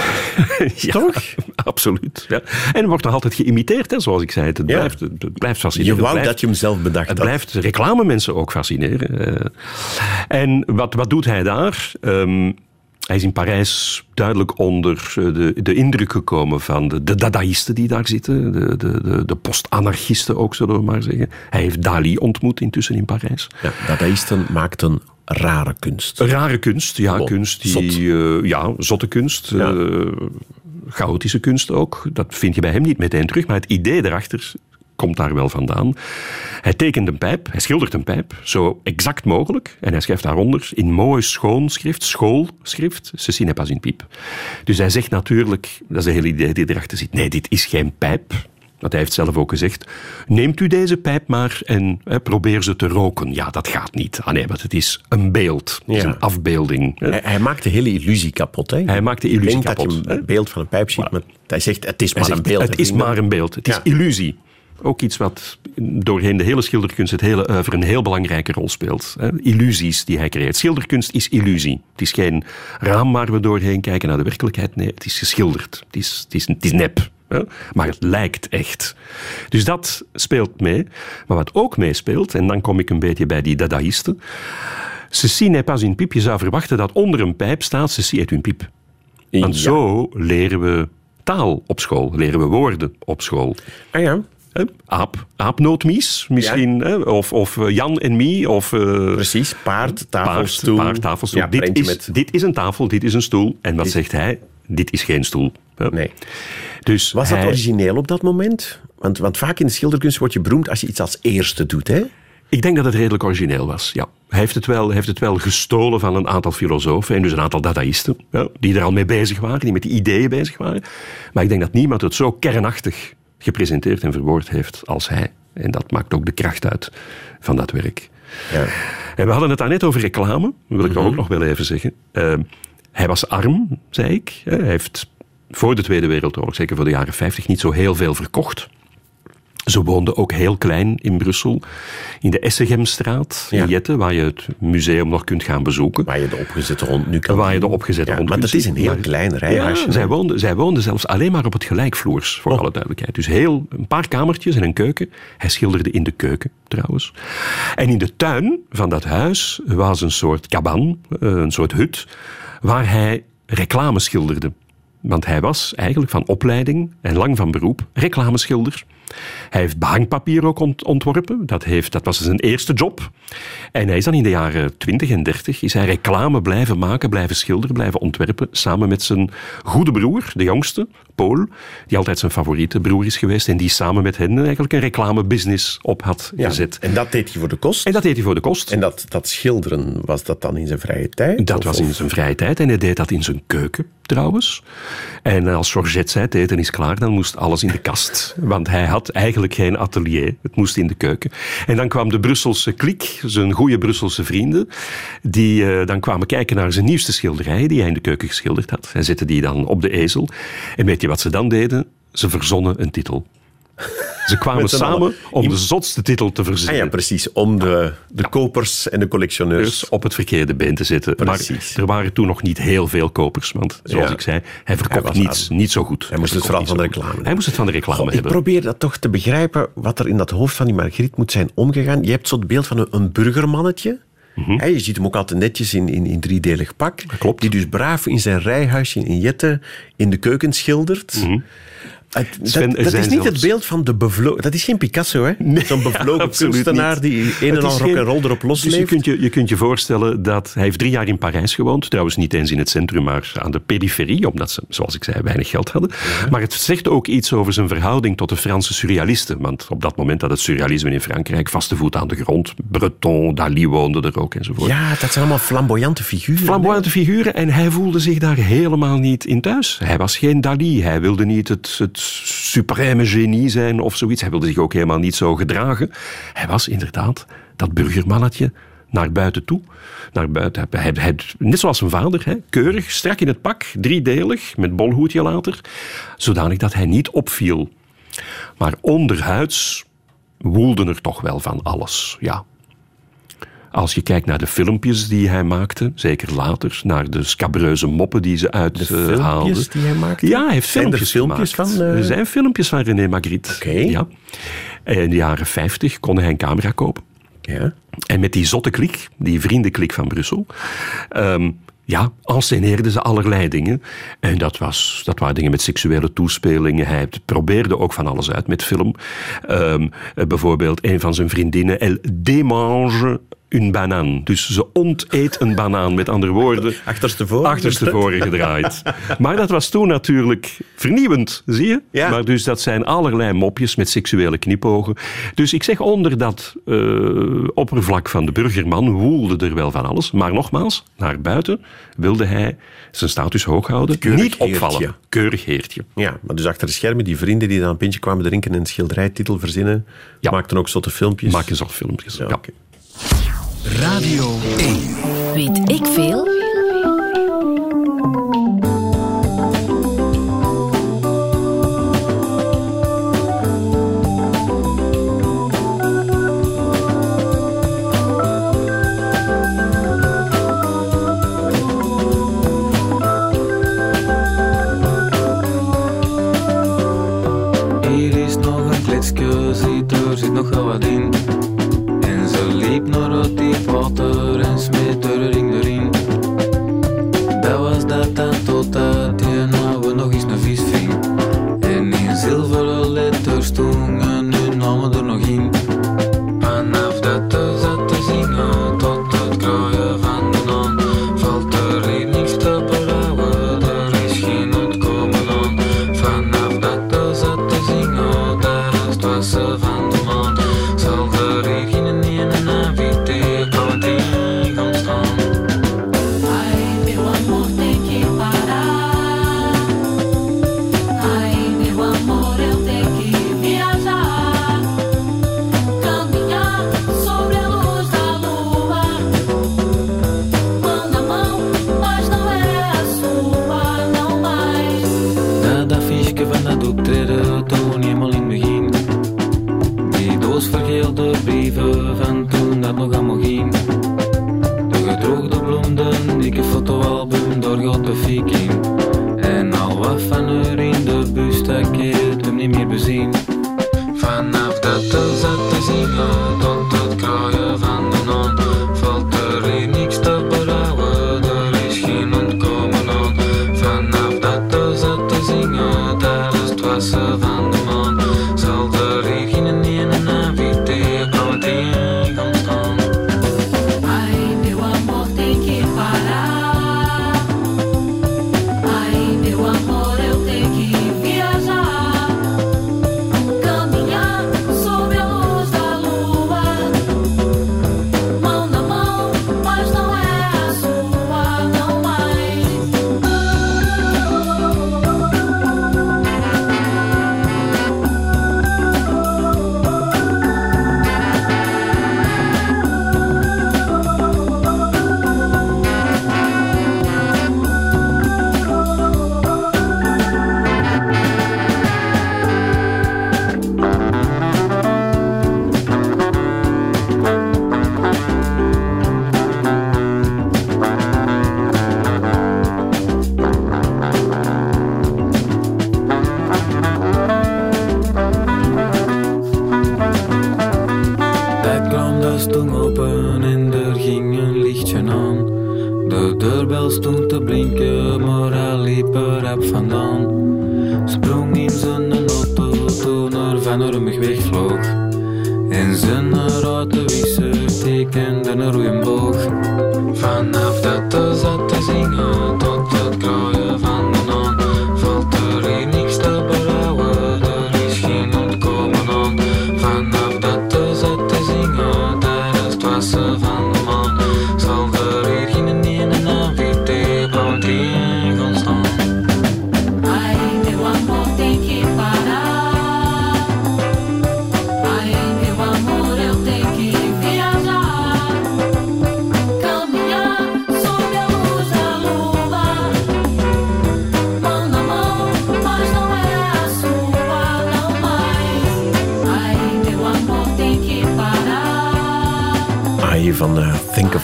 Ja, Toch? Absoluut. Ja. En wordt nog altijd geïmiteerd, hè, zoals ik zei. Het, blijft, het blijft Je fascinerend. Het wou blijft- dat je hem zelf bedacht Het had. blijft reclamemensen ook fascineren. Eh, en wat, wat doet hij daar? Ehm, hij is in Parijs duidelijk onder eh, de, de indruk gekomen van de, de dadaïsten die daar zitten, de, de, de, de post-anarchisten ook, zullen we maar zeggen. Hij heeft Dali ontmoet intussen in Parijs. Ja, dadaïsten maakten rare kunst. Rare kunst, ja, kunst die, zot. eh, ja, zotte kunst, Ja. eh, chaotische kunst ook. Dat vind je bij hem niet meteen terug, maar het idee erachter komt daar wel vandaan. Hij tekent een pijp, hij schildert een pijp, zo exact mogelijk. En hij schrijft daaronder in mooi schoon schrift, schoolschrift, ceci n'est pas une pipe. Dus hij zegt natuurlijk, dat is de hele idee die erachter zit, nee, dit is geen pijp. Want hij heeft zelf ook gezegd, neemt u deze pijp maar en hè, probeer ze te roken. Ja, dat gaat niet. Ah nee, want het is een beeld, het is Ja. een afbeelding. Hij, hij maakt de hele illusie kapot. Hè? Hij maakt de illusie kapot, dat je een beeld van een pijp ziet, maar hij zegt het is maar zegt, een beeld. Het is maar een beeld. Het is illusie. Ook iets wat doorheen de hele schilderkunst, het hele oeuvre, een heel belangrijke rol speelt. hè. Illusies die hij creëert. Schilderkunst is illusie. Het is geen raam waar we doorheen kijken naar de werkelijkheid. Nee, het is geschilderd. Het is, het is, het is nep. hè. Maar het lijkt echt. Dus dat speelt mee. Maar wat ook meespeelt, en dan kom ik een beetje bij die dadaïsten. Ceci n'est pas une pipe. Je zou verwachten dat onder een pijp staat ceci est une pipe. Want Ja. zo leren we taal op school, leren we woorden op school. Ah ja, Hè? Aap, aapnootmies misschien, hè? Of, of eh, Jan en Mie, of eh, precies. Paard, tafel, paard, stoel. paard, tafelstoel. Ja, dit, is, met... dit is een tafel, dit is een stoel. En wat zegt hij? Dit is geen stoel. Hè? Nee. Dus Was dat origineel op dat moment? Want, want vaak in de schilderkunst word je beroemd als je iets als eerste doet. Hè? Ik denk dat het redelijk origineel was, ja. Hij heeft het wel, heeft het wel gestolen van een aantal filosofen en dus een aantal dadaïsten, ja, die er al mee bezig waren, die met die ideeën bezig waren. Maar ik denk dat niemand het zo kernachtig gepresenteerd en verwoord heeft als hij. En dat maakt ook de kracht uit van dat werk. Ja. En we hadden het daarnet over reclame, dat wil ik toch ook nog wel even zeggen. Eh, Hij was arm, zei ik. Hij heeft voor de Tweede Wereldoorlog, zeker voor de jaren 50, niet zo heel veel verkocht. Ze woonden ook heel klein in Brussel, in de Essegemstraat, Ja. in Jette, waar je het museum nog kunt gaan bezoeken. Waar je de opgezette hond nu kan Waar je de opgezette Ja, hond Maar dat is een heel klein rijhuisje. Ja, zij woonden, zij woonden zelfs alleen maar op het gelijkvloers, voor Oh. alle duidelijkheid. Dus heel, een paar kamertjes en een keuken. Hij schilderde in de keuken, trouwens. En in de tuin van dat huis was een soort kaban, eh, een soort hut, waar hij reclame schilderde. Want hij was eigenlijk van opleiding en lang van beroep reclameschilder. Hij heeft behangpapier ook ont- ontworpen. Dat, heeft, dat was zijn eerste job. En hij is dan in de jaren 20 en 30 is hij reclame blijven maken, blijven schilderen, blijven ontwerpen. Samen met zijn goede broer, de jongste, Paul, die altijd zijn favoriete broer is geweest. En die samen met hen eigenlijk een reclamebusiness op had Ja, gezet. En dat deed hij voor de kost. En dat deed hij voor de kost. En dat, dat schilderen, was dat dan in zijn vrije tijd? Dat Of- was in zijn vrije tijd en hij deed dat in zijn keuken trouwens. En als Georgette zei, het eten is klaar, dan moest alles in de kast. Want hij had eigenlijk geen atelier, het moest in de keuken. En dan kwam de Brusselse kliek, zijn goede Brusselse vrienden, die eh, dan kwamen kijken naar zijn nieuwste schilderijen die hij in de keuken geschilderd had. Hij zette die dan op de ezel. En weet je wat ze dan deden? Ze verzonnen een titel. Ze kwamen samen om de zotste titel te Ah verzinnen ja, precies. Om de, de kopers en de collectioneurs... dus op het verkeerde been te zetten. Precies. Maar er waren toen nog niet heel veel kopers. Want zoals Ja. ik zei, hij verkocht niets, niet zo goed. Hij moest het vooral van de reclame Hij moest het van de reclame Goh, ik hebben. probeer dat toch te begrijpen, wat er in dat hoofd van die Margriet moet zijn omgegaan. Je hebt zo het beeld van een, een burgermannetje. Hè, je ziet hem ook altijd netjes in, in, in driedelig pak. Klopt. Die dus braaf in zijn rijhuisje in Jette in de keuken schildert. Mhm. Sven, dat dat is niet zelfs- het beeld van de bevlogen... Dat is geen Picasso, hè? Zo'n bevlogen absoluut kunstenaar niet. die een en al geen- rock'n'roll erop Dus je losleeft. kunt je, je kunt je voorstellen dat hij heeft drie jaar in Parijs gewoond. Trouwens niet eens in het centrum, maar aan de periferie. Omdat ze, zoals ik zei, weinig geld hadden. Maar het zegt ook iets over zijn verhouding tot de Franse surrealisten. Want op dat moment had het surrealisme in Frankrijk vaste voet aan de grond. Breton, Dali woonde er ook enzovoort. Ja, dat zijn allemaal flamboyante figuren. flamboyante figuren en hij voelde zich daar helemaal niet in thuis. Hij was geen Dali, hij wilde niet het, het supreme genie zijn of zoiets. Hij wilde zich ook helemaal niet zo gedragen. Hij was inderdaad dat burgermannetje naar buiten toe. Naar buiten. Hij, hij, net zoals zijn vader, hè, keurig, strak in het pak, driedelig, met bolhoedje later, zodanig dat hij niet opviel. Maar onderhuids woelde er toch wel van alles, ja. Als je kijkt naar de filmpjes die hij maakte, zeker later, naar de scabreuze moppen die ze uithaalde. filmpjes die hij maakte? Ja, hij heeft filmpjes, filmpjes gemaakt. van, eh? Er zijn filmpjes van René Magritte. Oké. Ja. In de jaren 50 kon hij een camera kopen. Ja. En met die zotte klik, die vriendenklik van Brussel, ehm, ja, ensceneerden ze allerlei dingen. En dat, was, dat waren dingen met seksuele toespelingen. Hij probeerde ook van alles uit met film. Ehm, eh, bijvoorbeeld een van zijn vriendinnen, Elle démange une banaan. Dus ze onteet een banaan, met andere woorden. Achterstevoren. Achterstevoren gedraaid. Maar dat was toen natuurlijk vernieuwend, zie je? Ja. Maar dus dat zijn allerlei mopjes met seksuele knipogen. Dus ik zeg onder dat eh, oppervlak van de burgerman woelde er wel van alles. Maar nogmaals, naar buiten wilde hij zijn status hoog houden. Keurig Niet opvallen. heertje. Keurig heertje. Ja, maar dus achter de schermen, die vrienden die dan een pintje kwamen drinken en een schilderijtitel verzinnen, Ja. maakten ook zotte filmpjes. Maak eens al filmpjes. Ja. Radio 1. Weet ik veel? Hier is nog een ziet er zit nog wel wat in. En ze liep naar het diep water en smeet er een ring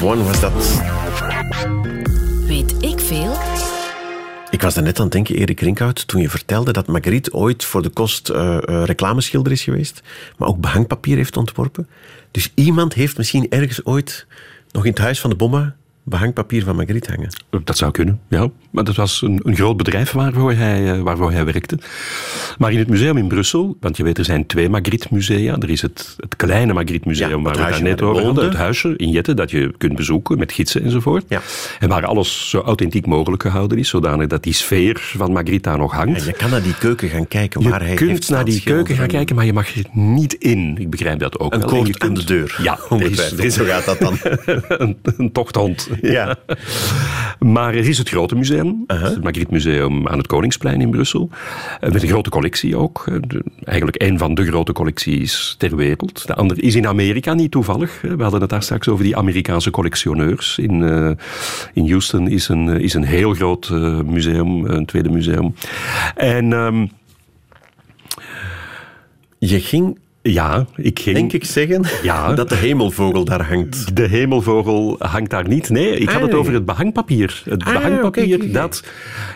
One was dat. Weet ik veel? Ik was net aan het denken, Erik Rinkhout, toen je vertelde dat Magritte ooit voor de kost eh, eh, reclameschilder is geweest, maar ook behangpapier heeft ontworpen. Dus iemand heeft misschien ergens ooit nog in het huis van de Bomma behangpapier van Magritte hangen. Dat zou kunnen, ja. Maar dat was een, een groot bedrijf waarvoor hij, eh, waarvoor hij werkte. Maar in het museum in Brussel, want je weet, er zijn twee Magritte-musea. Er is het, het kleine Magritte-museum Ja, waar we huisje net over hadden. Het huisje in Jette dat je kunt bezoeken met gidsen enzovoort. Ja. En waar alles zo authentiek mogelijk gehouden is, zodanig dat die sfeer van Magritte daar nog hangt. En je kan naar die keuken gaan kijken Je waar hij heeft kunt naar die keuken gaan kijken, maar je mag er niet in. Ik begrijp dat ook Een wel. Je koord aan de deur. Ja, (laughs) ongetwijfeld. is- Zo gaat dat dan. (laughs) een, een tochthond. Ja. (laughs) Maar er is het grote museum, het Magritte Museum aan het Koningsplein in Brussel. eh, Met een grote collectie ook. Eh, de- Eigenlijk een van de grote collecties ter wereld. De andere is in Amerika, niet toevallig. We hadden het daar straks over die Amerikaanse collectioneurs. In, eh, in Houston is een, is een heel groot museum, een tweede museum. En ehm, Je ging, ja, ik ging... denk ik zeggen, Ja. (laughs) dat de hemelvogel daar hangt. De hemelvogel hangt daar niet. Nee, ik had Ah, het nee. over het behangpapier. Het Ah, behangpapier dat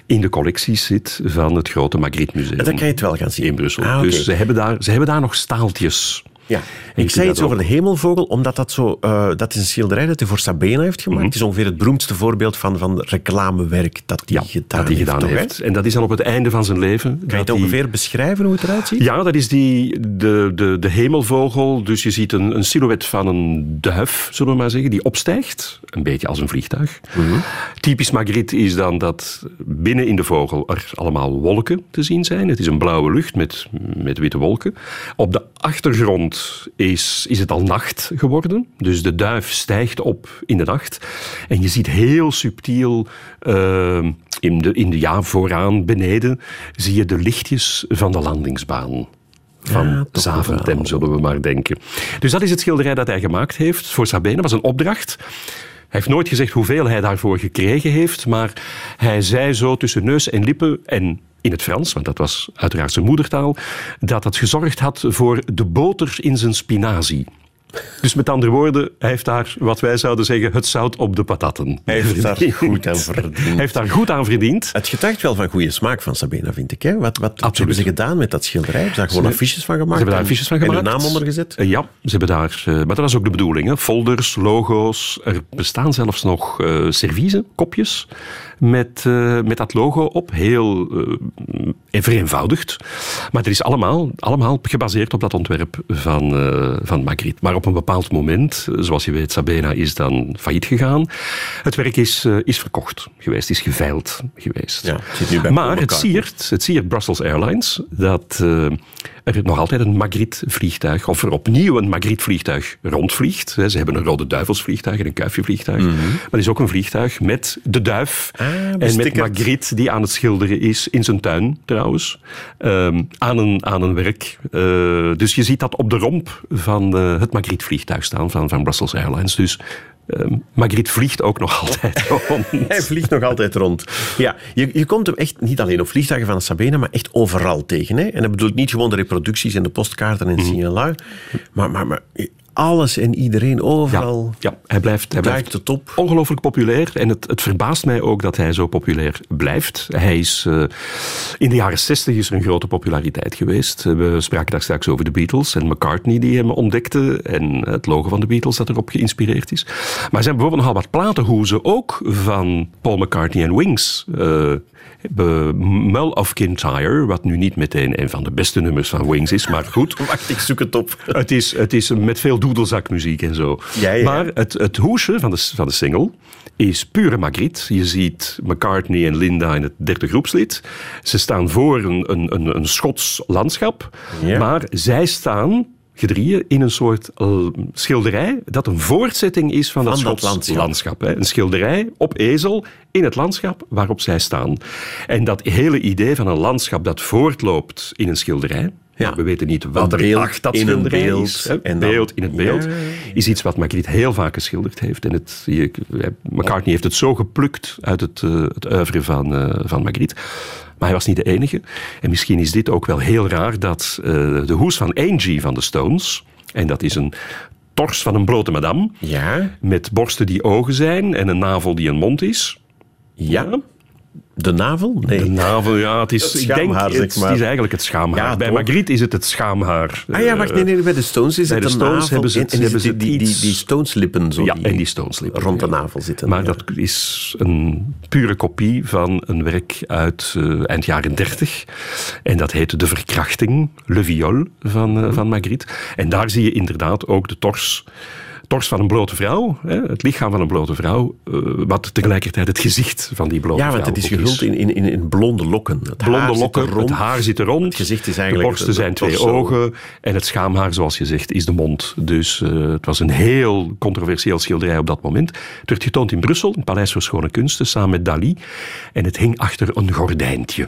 in de collecties zit van het grote Magritte Museum. Dat kan je het wel gaan zien. In Brussel. Ah. Dus ze hebben, daar, ze hebben daar nog staaltjes. Ja. Ik zei iets over de hemelvogel, omdat dat zo... eh, dat is een schilderij dat hij voor Sabena heeft gemaakt. Het is ongeveer het beroemdste voorbeeld van, van reclamewerk dat hij Mhm. Ja, gedaan dat hij heeft. gedaan heeft. En dat is dan op het einde van zijn leven. Kan je het ongeveer beschrijven hoe het eruit ziet? Ja, dat is die, de, de, de hemelvogel. Dus je ziet een, een silhouet van een duif, zullen we maar zeggen, die opstijgt. Een beetje als een vliegtuig. Mhm. Typisch Magritte is dan dat binnen in de vogel er allemaal wolken te zien zijn. Het is een blauwe lucht met, met witte wolken. Op de achtergrond is, is het al nacht geworden. Dus de duif stijgt op in de nacht. En je ziet heel subtiel eh, in, de, in de ja, vooraan, beneden, zie je de lichtjes van de landingsbaan van Ja, Zaventem, zullen we maar denken. Dus dat is het schilderij dat hij gemaakt heeft voor Sabine. Dat was een opdracht. Hij heeft nooit gezegd hoeveel hij daarvoor gekregen heeft, maar hij zei zo tussen neus en lippen en in het Frans, want dat was uiteraard zijn moedertaal, dat dat gezorgd had voor de boter in zijn spinazie. Dus met andere woorden, hij heeft daar, wat wij zouden zeggen, het zout op de patatten. Hij heeft daar goed aan verdiend. (laughs) Hij heeft daar goed aan verdiend. Het getuigt wel van goede smaak van Sabena, vind ik. Hè? Wat, wat, wat hebben ze gedaan met dat schilderij? Hebben ze daar gewoon affiches van gemaakt? Ze hebben daar en- affiches van En gemaakt. hun naam onder gezet? Eh, ja, ze hebben daar... eh, maar dat was ook de bedoeling. Hè. Folders, logo's. Er bestaan zelfs nog eh serviezen, kopjes, met, eh, met dat logo op. Heel eh, vereenvoudigd. Maar het is allemaal, allemaal gebaseerd op dat ontwerp van, eh, van Magritte. Maar op een bepaald moment, zoals je weet, Sabena is dan failliet gegaan. Het werk is, is verkocht geweest, is geveild geweest. Ja, het nu bij maar het siert, het siert Brussels Airlines dat er nog altijd een Magritte-vliegtuig, of er opnieuw een Magritte-vliegtuig rondvliegt. Ze hebben een Rode Duivelsvliegtuig en een Kuifje-vliegtuig. Maar er is ook een vliegtuig met de duif. Ah, en met. Magritte die aan het schilderen is, in zijn tuin trouwens, ehm, aan, een, aan een werk. Eh, dus je ziet dat op de romp van eh, het Magritte-vliegtuig staan van, van Brussels Airlines. Dus Magritte vliegt ook nog (laughs) altijd rond. Hij vliegt nog altijd rond. Ja, je, je komt hem echt niet alleen op vliegtuigen van Sabena, maar echt overal tegen. Hè? En dat bedoelt niet gewoon de reproducties en de postkaarten en signalen, maar, maar, maar alles en iedereen, overal. Ja, hij blijft, hij blijft het op. ongelooflijk populair. En het, het verbaast mij ook dat hij zo populair blijft. Hij is, eh, in de jaren 60 is er een grote populariteit geweest. Eh, We spraken daar straks over de Beatles en McCartney die hem ontdekte. En het logo van de Beatles dat erop geïnspireerd is. Maar er zijn bijvoorbeeld nogal wat platenhoezen ook van Paul McCartney en Wings. Eh, be- Mull of Kintyre, wat nu niet meteen een van de beste nummers van Wings is, maar goed. (laughs) Wacht, ik zoek het op. Het is, het is met veel doedelzakmuziek en zo. Ja, ja. Maar het, het hoesje van de, van de single is pure Magritte. Je ziet McCartney en Linda in het derde groepslid. Ze staan voor een, een, een, een Schots landschap. Ja. Maar zij staan gedrieën in een soort eh, schilderij dat een voortzetting is van, Van dat Schots landschap. landschap. hè. Een schilderij op ezel in het landschap waarop zij staan. En dat hele idee van een landschap dat voortloopt in een schilderij... Ja. We weten niet wat er achter dat in een schilderij beeld is. hè. en dan- beeld in het beeld. Ja, ja, Is iets wat Magritte heel vaak geschilderd heeft. En het, je, McCartney heeft het zo geplukt uit het, eh, het oeuvre van, eh, van Magritte. Maar hij was niet de enige. En misschien is dit ook wel heel raar dat eh, de hoes van Angie van de Stones... En dat is een tors van een blote madame. Ja, Met borsten die ogen zijn en een navel die een mond is. ja. De navel? Nee. De navel, ja, het is, Het ik denk, zeg het, maar. het is eigenlijk het schaamhaar. Ja, Bij? Magritte is het het schaamhaar. Ah ja, wacht, nee, nee, bij de Stones is Bij het de een Stones navel hebben ze en, het- en is hebben ze die, die, iets- die Stoneslippen zo Ja, die, en die Stoneslippen. rond de navel zitten. Maar ja. dat is een pure kopie van een werk uit eh, eind jaren 30. En dat heet De Verkrachting, Le Viol van, eh, van Magritte. En daar zie je inderdaad ook de tors. Tors van een blote vrouw, hè, het lichaam van een blote vrouw, eh, wat tegelijkertijd het gezicht van die blote Ja, vrouw want het is gehuld in, in, in, blonde lokken. Het Blonde haar zit lokken, rond. het haar zit er rond. Het gezicht is eigenlijk De borsten zijn twee ogen. En het schaamhaar, zoals je zegt, is de mond. Dus eh, het was een heel controversieel schilderij op dat moment. Het werd getoond in Brussel, in het Paleis voor Schone Kunsten, samen met Dali. En het hing achter een gordijntje.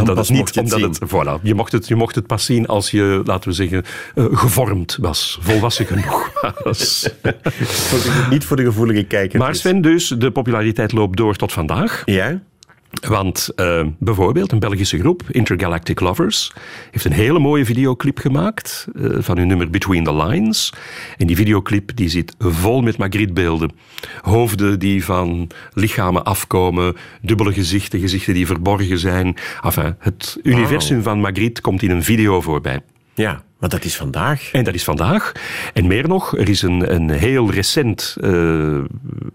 Omdat het niet, het omdat het, voilà, je, mocht het, je mocht het pas zien als je, laten we zeggen, eh, gevormd was, volwassen genoeg (laughs) was. Voor de- niet voor de gevoelige kijker. Maar Sven, dus, de populariteit loopt door tot vandaag. Ja? Want eh, bijvoorbeeld een Belgische groep, Intergalactic Lovers, heeft een hele mooie videoclip gemaakt eh, van hun nummer Between the Lines. En die videoclip die zit vol met Magritte-beelden. Hoofden die van lichamen afkomen, dubbele gezichten, gezichten die verborgen zijn. Enfin, het universum van Magritte komt in een video voorbij. Ja, maar dat is vandaag. En dat is vandaag. En meer nog, er is een, een heel recent eh,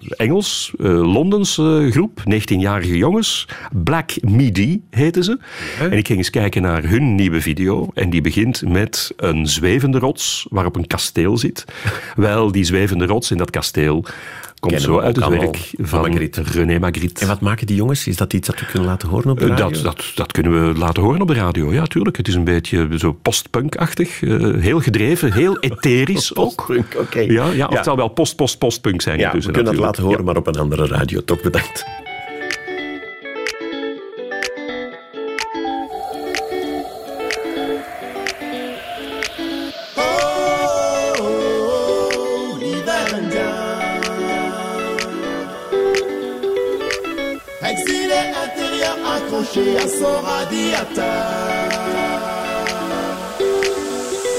Engels, eh, Londens eh, groep, 19-jarige jongens. Black Midi heten ze. En ik ging eens kijken naar hun nieuwe video. En die begint met een zwevende rots waarop een kasteel zit. (laughs) Wel, die zwevende rots in dat kasteel komt zo uit het werk van Magritte. René Magritte. En wat maken die jongens? Is dat iets dat we kunnen laten horen op de Eh, radio? Dat, dat, dat kunnen we laten horen op de radio, ja, tuurlijk. Het is een beetje zo postpunk-achtig. eh, heel gedreven, heel (laughs) etherisch ook. Postpunk, oké. Ja, ja, het zal wel post-post-postpunk zijn Ja, we kunnen dat laten natuurlijk. horen, maar op een andere radio. Toch bedankt.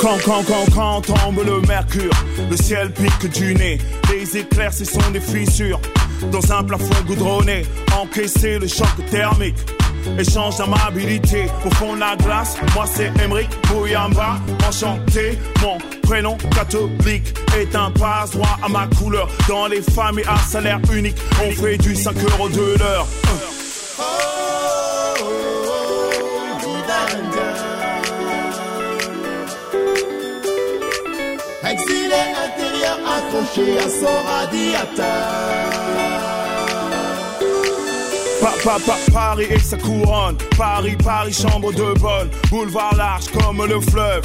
Quand, quand, quand, quand tombe le mercure, le ciel pique du nez. Les éclairs, ce sont des fissures. Dans un plafond goudronné, encaisser le choc thermique. Échange d'amabilité au fond de la glace. Moi c'est Emric Bouyamba, enchanté. Mon prénom catholique est un passe-droit à ma couleur. Dans les familles à salaire unique, on fait du 5 euros de l'heure. Paris et sa couronne. Paris, Paris, chambre de bonne. Boulevard large comme le fleuve.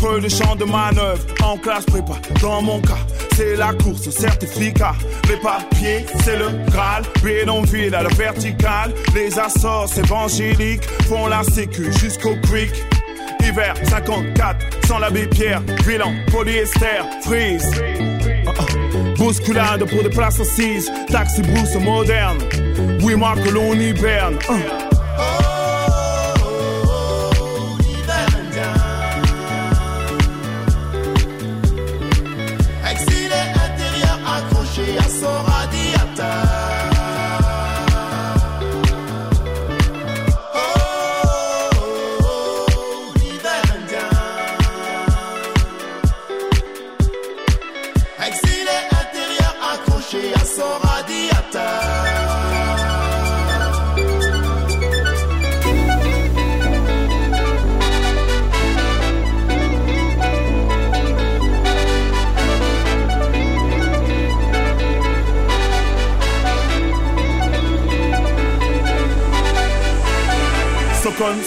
Peu de champs de manœuvre. En classe prépa, dans mon cas, c'est la course certificat. Les papiers, c'est le Graal. Bénonville à la verticale. Les assorts évangéliques font la sécu jusqu'au creek. Hiver 54, sans l'abbé Pierre, bilan, polyester, freeze. Ah, ah. Bousculade pour des places assises, taxi brousse moderne. Oui, moi que l'on hiberne. Ah.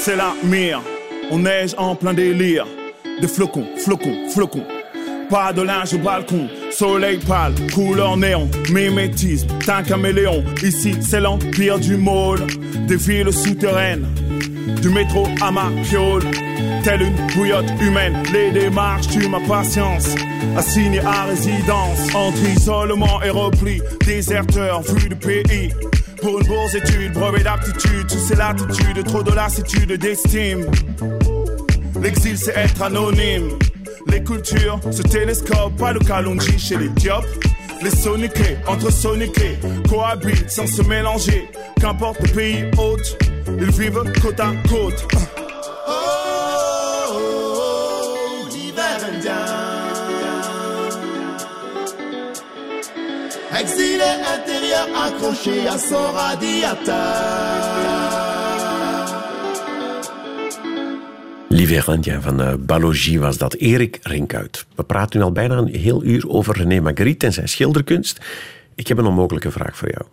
C'est la mire. On neige en plein délire. Des flocons, flocons, flocons. Pas de linge au balcon. Soleil pâle, couleur néon. Mimétisme, d'un caméléon. Ici, c'est l'empire du môle. Des villes souterraines. Du métro à ma piole. Telle une bouillotte humaine. Les démarches tuent ma patience. Assigné à résidence. Entre isolement et repli. Déserteur, vu du pays. Pour une bourse étude, brevet d'aptitude, sous ces latitudes, trop de lassitude d'estime. L'exil c'est être anonyme. Les cultures se télescopent, pas de Kalonji chez les. Les soniqués, entre soniqués, cohabitent sans se mélanger. Qu'importe le pays hôte, ils vivent côte à côte. Exilé intérieur accroché à son radiateur. Lieve Randja van uh, Balogie was dat. Erik Rinkuit. We praten nu al bijna een heel uur over René Magritte en zijn schilderkunst. Ik heb een onmogelijke vraag voor jou.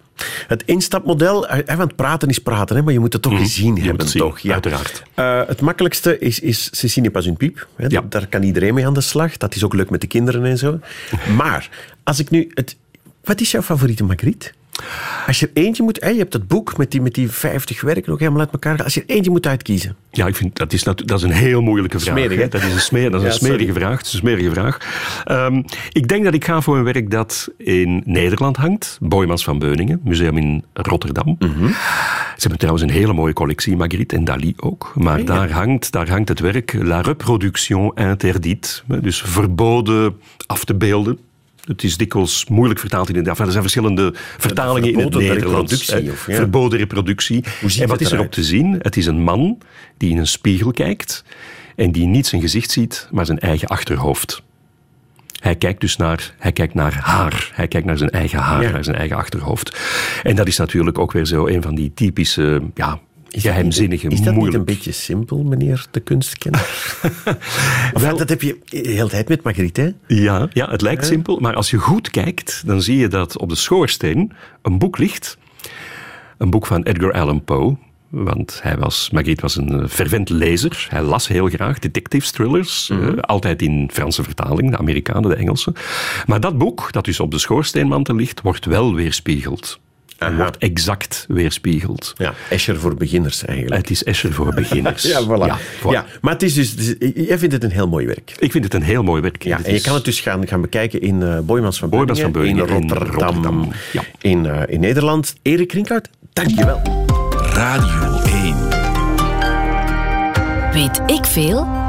Het instapmodel, eh, want praten is praten, hè, maar je moet het toch gezien moet hebben. het zien, toch? Ja. uiteraard. Eh, het makkelijkste is, is Cécine pas une piep. Hè. Ja. Daar kan iedereen mee aan de slag. Dat is ook leuk met de kinderen en zo. (laughs) Maar als ik nu... Het, wat is jouw favoriete Magritte? Als je er eentje moet... Hè, je hebt het boek met die, met die 50 werken ook helemaal uit elkaar. Als je er eentje moet uitkiezen. Ja, ik vind dat is, dat is een heel moeilijke vraag. Smerig, hè? Dat is een, smer, dat is Ja, een smerige sorry. vraag. Het is een smerige vraag. Ehm, ik denk dat ik ga voor een werk dat in Nederland hangt. Boymans van Beuningen, museum in Rotterdam. Mhm. Ze hebben trouwens een hele mooie collectie, Magritte en Dali ook. Maar daar, hangt, daar hangt het werk La Reproduction Interdite. Dus verboden af te beelden. Het is dikwijls moeilijk vertaald in het Enfin, Er zijn verschillende vertalingen in het Nederlands. reproductie, Eh, of, ja. Verboden reproductie. En wat is erop eruit? te zien? Het is een man die in een spiegel kijkt en die niet zijn gezicht ziet, maar zijn eigen achterhoofd. Hij kijkt dus naar, hij kijkt naar haar. Hij kijkt naar zijn eigen haar, Ja. naar zijn eigen achterhoofd. En dat is natuurlijk ook weer zo een van die typische, ja, geheimzinnige, Is dat niet moeilijk. een beetje simpel, meneer de kunstkenner? (laughs) Wel, dat heb je de hele tijd met Margriet, hè? Ja, ja, het lijkt simpel, maar als je goed kijkt, dan zie je dat op de schoorsteen een boek ligt. Een boek van Edgar Allan Poe. Want hij was, Magritte was een eh, fervent lezer. Hij las heel graag detective thrillers. eh, altijd in Franse vertaling, de Amerikanen, de Engelsen. Maar dat boek, dat dus op de schoorsteenmantel ligt, wordt wel weerspiegeld. En wordt exact weerspiegeld. Ja, Escher voor beginners eigenlijk. Het is Escher voor beginners. (laughs) Ja, voilà. Ja, voilà. Ja, maar het is dus, jij vindt het een heel mooi werk. Ik vind het een heel mooi werk. Ja, en je is- kan het dus gaan, gaan bekijken in eh Boymans van Boymans van Beuningen, in in Rotterdam, Rotterdam, ja. in, eh, in Nederland. Erik Rinkhout, dankjewel. Radio 1. Weet ik veel?